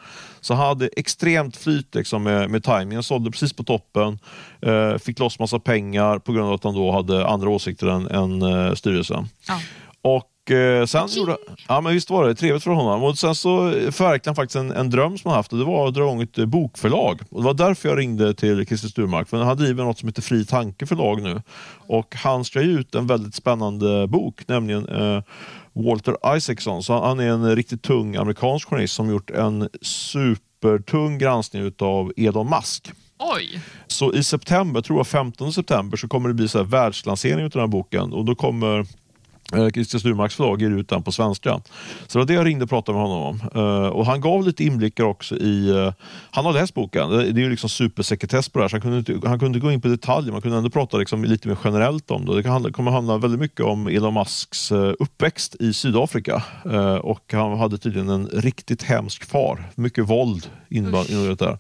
Så han hade extremt flyt liksom, med, med timingen. Sålde precis på toppen. Eh, fick loss massa pengar på grund av att han då hade andra åsikter än, än eh, styrelsen. Ja. Och eh, sen gjorde, ja men visst var det trevligt för honom. Och sen så förverkligade han faktiskt en, en dröm som han haft och det var att dra igång ett bokförlag. Och det var därför jag ringde till Christer Sturmark, för han driver något som heter Fri Tanke förlag nu. Och han ska ge ut en väldigt spännande bok, nämligen eh, Walter Isaacson. Så han är en riktigt tung amerikansk journalist som gjort en supertung granskning av Elon Musk. Oj. Så i september, tror jag 15 september, så kommer det bli så här världslansering av den här boken och då kommer Eh, Christian Sturmarks förlag ger ut den på svenska. Så det var det jag ringde och pratade med honom om. Uh, och Han gav lite inblickar också i... Uh, han har läst boken. Det, det är ju liksom supersekretess på det här, så han kunde, inte, han kunde gå in på detaljer. Man kunde ändå prata liksom lite mer generellt om det. Det handla, kommer handla väldigt mycket om Elon Musks uh, uppväxt i Sydafrika. och Han hade tydligen en riktigt hemsk far. Mycket våld inblandat där.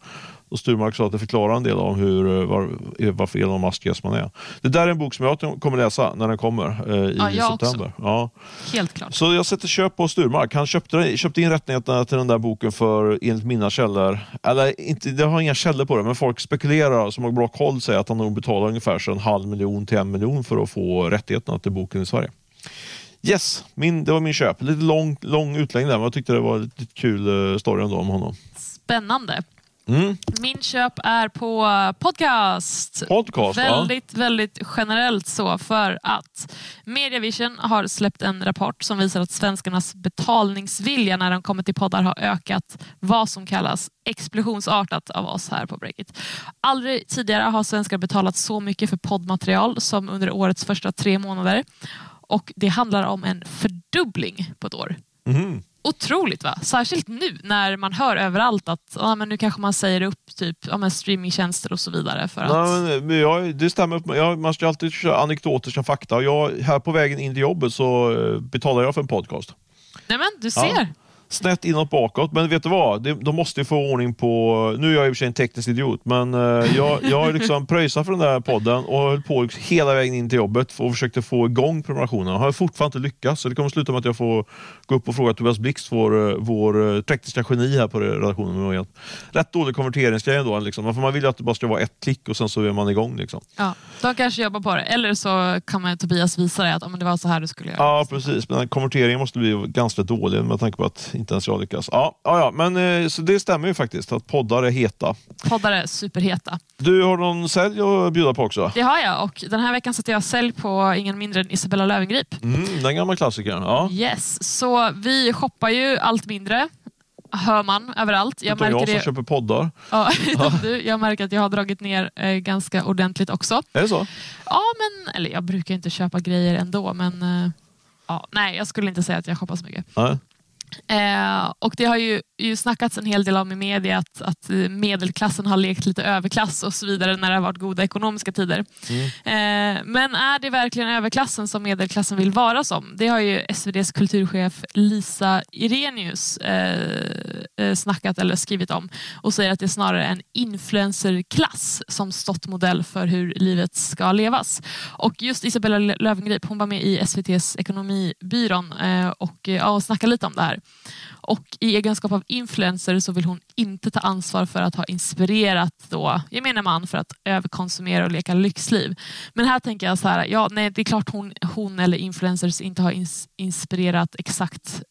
Och Sturmark sa att det förklarar en del om hur, eh, var, eh, varför Elon Musk är man är. Det där är en bok som jag kommer läsa när den kommer eh, i ja, september. Ja. Helt klart. Så jag sätter köp på Sturmark. Han köpte, köpte in rättigheterna till den där boken för, enligt mina källor, eller inte, jag har inga källor på det, men folk spekulerar som har bra koll säger att han nog betalar ungefär en halv miljon till en miljon för att få rättigheterna till boken i Sverige. Yes, min, det var min köp. Lite lång, lång utläggning där, men jag tyckte det var lite kul story ändå om honom. Spännande. Mm. Min köp är på podcast. Podcast, Väldigt, ja. väldigt generellt så för att Mediavision har släppt en rapport som visar att svenskarnas betalningsvilja när de kommer till poddar har ökat vad som kallas explosionsartat av oss här på Breakit. Aldrig tidigare har svenskar betalat så mycket för poddmaterial som under årets första tre månader. Och Det handlar om en fördubbling på ett år. Mm otroligt va? Särskilt nu när man hör överallt att ja, men nu kanske man säger upp typ, ja, men streamingtjänster och så vidare. För att... Nej, men, ja, det stämmer. Jag, man ska alltid köra anekdoter som fakta. Jag, här på vägen in till jobbet så eh, betalar jag för en podcast. Nej men du ser. Ja snett inåt bakåt. Men vet du vad? De måste få ordning på... Nu är jag i och för sig en teknisk idiot, men eh, jag, jag har liksom pröjsat för den där podden och höll på hela vägen in till jobbet och försökte få igång prenumerationen. Jag har fortfarande inte lyckats, så det kommer sluta med att jag får gå upp och fråga Tobias Blixt, vår, eh, vår eh, tekniska geni här på redaktionen. Rätt dålig konverteringsgrej ändå. Liksom. Man vill ju att det bara ska vara ett klick och sen så är man igång. Liksom. Ja, de kanske jobbar på det. Eller så kan man Tobias visa dig att oh, det var så här du skulle göra. Ja, precis. Men konverteringen måste bli ganska dålig med tanke på att inte ens jag lyckas. Ja, ja, ja. men eh, så det stämmer ju faktiskt att poddar är heta. Poddar är superheta. Du har någon sälj att bjuda på också? Det har jag och den här veckan sätter jag sälj på ingen mindre än Isabella Löwengrip. Mm, den gamla klassikern. Ja. Yes, så vi shoppar ju allt mindre hör man överallt. Jag utom jag som det... köper poddar. Ja, du, jag märker att jag har dragit ner eh, ganska ordentligt också. Är det så? Ja, men eller jag brukar inte köpa grejer ändå, men eh, ja, nej, jag skulle inte säga att jag shoppar så mycket. Nej. Eh, och det har ju, ju snackats en hel del om i media att, att medelklassen har lekt lite överklass och så vidare när det har varit goda ekonomiska tider. Mm. Eh, men är det verkligen överklassen som medelklassen vill vara som? Det har ju SVDs kulturchef Lisa Irenius eh, eh, snackat eller skrivit om och säger att det är snarare en influencerklass som stått modell för hur livet ska levas. Och just Isabella Löwengrip hon var med i SVTs Ekonomibyrån eh, och, ja, och snackade lite om det här. Och i egenskap av influencer så vill hon inte ta ansvar för att ha inspirerat då, gemene man för att överkonsumera och leka lyxliv. Men här tänker jag så här, ja, nej, det är klart hon, hon eller influencers inte har ins inspirerat exakt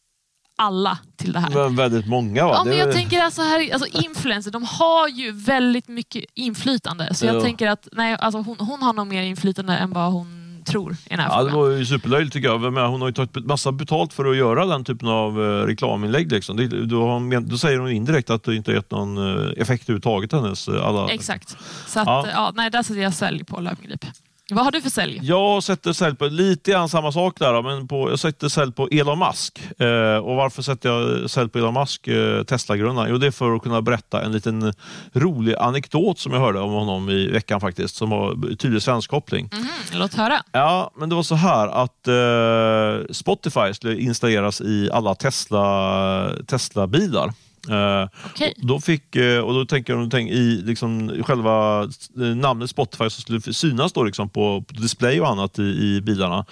alla till det här. Men väldigt många va? Ja, men jag tänker alltså här, alltså influencers, de har ju väldigt mycket inflytande. Så jag Ja. tänker att nej, alltså hon, hon har nog mer inflytande än vad hon tror i den här Ja, det var ju superlöjligt tycker jag. Men hon har ju tagit massa betalt för att göra den typen av eh, reklaminlägg. Liksom. Det, då, då säger hon indirekt att det inte gett någon eh, effekt överhuvudtaget hennes eh, alla... Exakt. Så att, Ja. ja. nej, där sätter jag sälj på löpgrip. Vad har du för sälj? Jag sätter sälj på lite grann samma sak där, men på, jag sätter sälj på Elon Musk. Eh, och varför sätter jag sälj på Elon Musk, eh, Tesla-grundaren? Jo, det är för att kunna berätta en liten rolig anekdot som jag hörde om honom i veckan faktiskt, som har tydlig svensk koppling. Mhm, låt höra. Ja, men det var så här att eh, Spotify skulle installeras i alla Tesla, Tesla-bilar. Eh, Okej. då fick, eh, och då tänker jag tänk, i liksom, själva eh, namnet Spotify som skulle synas då liksom på, på display och annat i, i bilarna.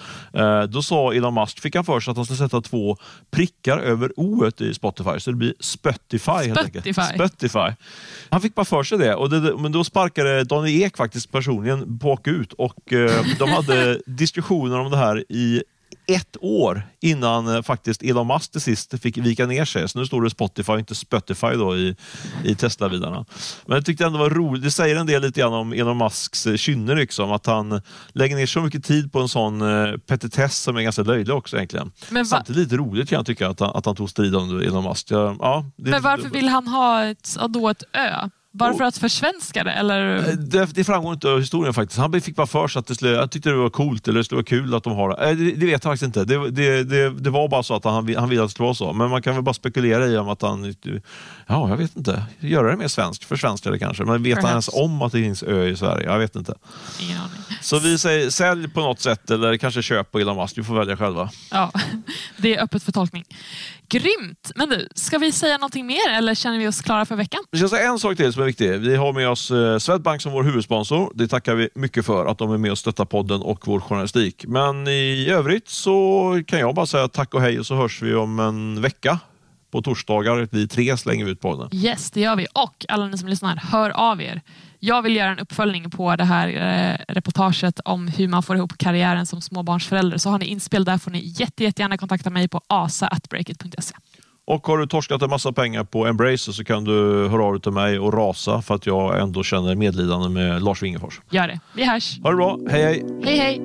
Då sa Elon Musk, fick han för sig att han skulle sätta två prickar över o i Spotify, så det blir Spotify. Spotify. Spotify. Han fick bara för sig det, och det, men då sparkade Daniel Ek faktiskt personligen bak ut och de hade diskussioner om det här i ett år innan eh, faktiskt Elon Musk till sist fick vika ner sig. Så nu står det Spotify, inte Spotify då i, i Tesla-bilarna. Men jag tyckte ändå var roligt. Det säger en del lite grann om Elon Musks eh, kynne, liksom, att han lägger ner så mycket tid på en sån eh, petitess som är ganska löjlig också egentligen. Men, va- Samtidigt lite roligt kan jag tycka att han, att han tog strid om Elon Musk. Ja, ja, det, men varför vill han ha ett, då ett ö? Bara för att försvenska det? Eller? Eh, Det, det framgår inte av historien faktiskt. Han fick bara för sig att det skulle, jag tyckte det var coolt eller det skulle vara kul att de har det. Eh, Det, det vet jag faktiskt inte. Det, det, det, det var bara så att han, han ville att det skulle vara så. Men man kan väl bara spekulera i om att han, ja jag vet inte, göra det mer svenskt, försvenska det kanske. Men vet han ens Perhaps. om att det finns ö i Sverige? Jag vet inte. Ingen aning. Så vi säger sälj på något sätt eller kanske köp på Elon Musk. Du får välja själva. Ja, det är öppet för tolkning. Grymt! Men du, ska vi säga någonting mer eller känner vi oss klara för veckan? Vi ska säga en sak till är viktig. Vi har med oss eh, Swedbank som vår huvudsponsor. Det tackar vi mycket för, att de är med och stöttar podden och vår journalistik. Men i övrigt så kan jag bara säga tack och hej och så hörs vi om en vecka. På torsdagar Vi tre slänger vi ut podden. Yes, det gör vi. Och alla ni som lyssnar, hör av er. Jag vill göra en uppföljning på det här eh, reportaget om hur man får ihop karriären som småbarnsförälder. Så har ni inspel där får ni jätte, jättegärna kontakta mig på asaatbreakit.se. Och har du torskat en massa pengar på Embracer så kan du höra av dig till mig och rasa för att jag ändå känner medlidande med Lars Wingefors. Gör det. Vi hörs. Ha det bra, hej hej! Hej hej!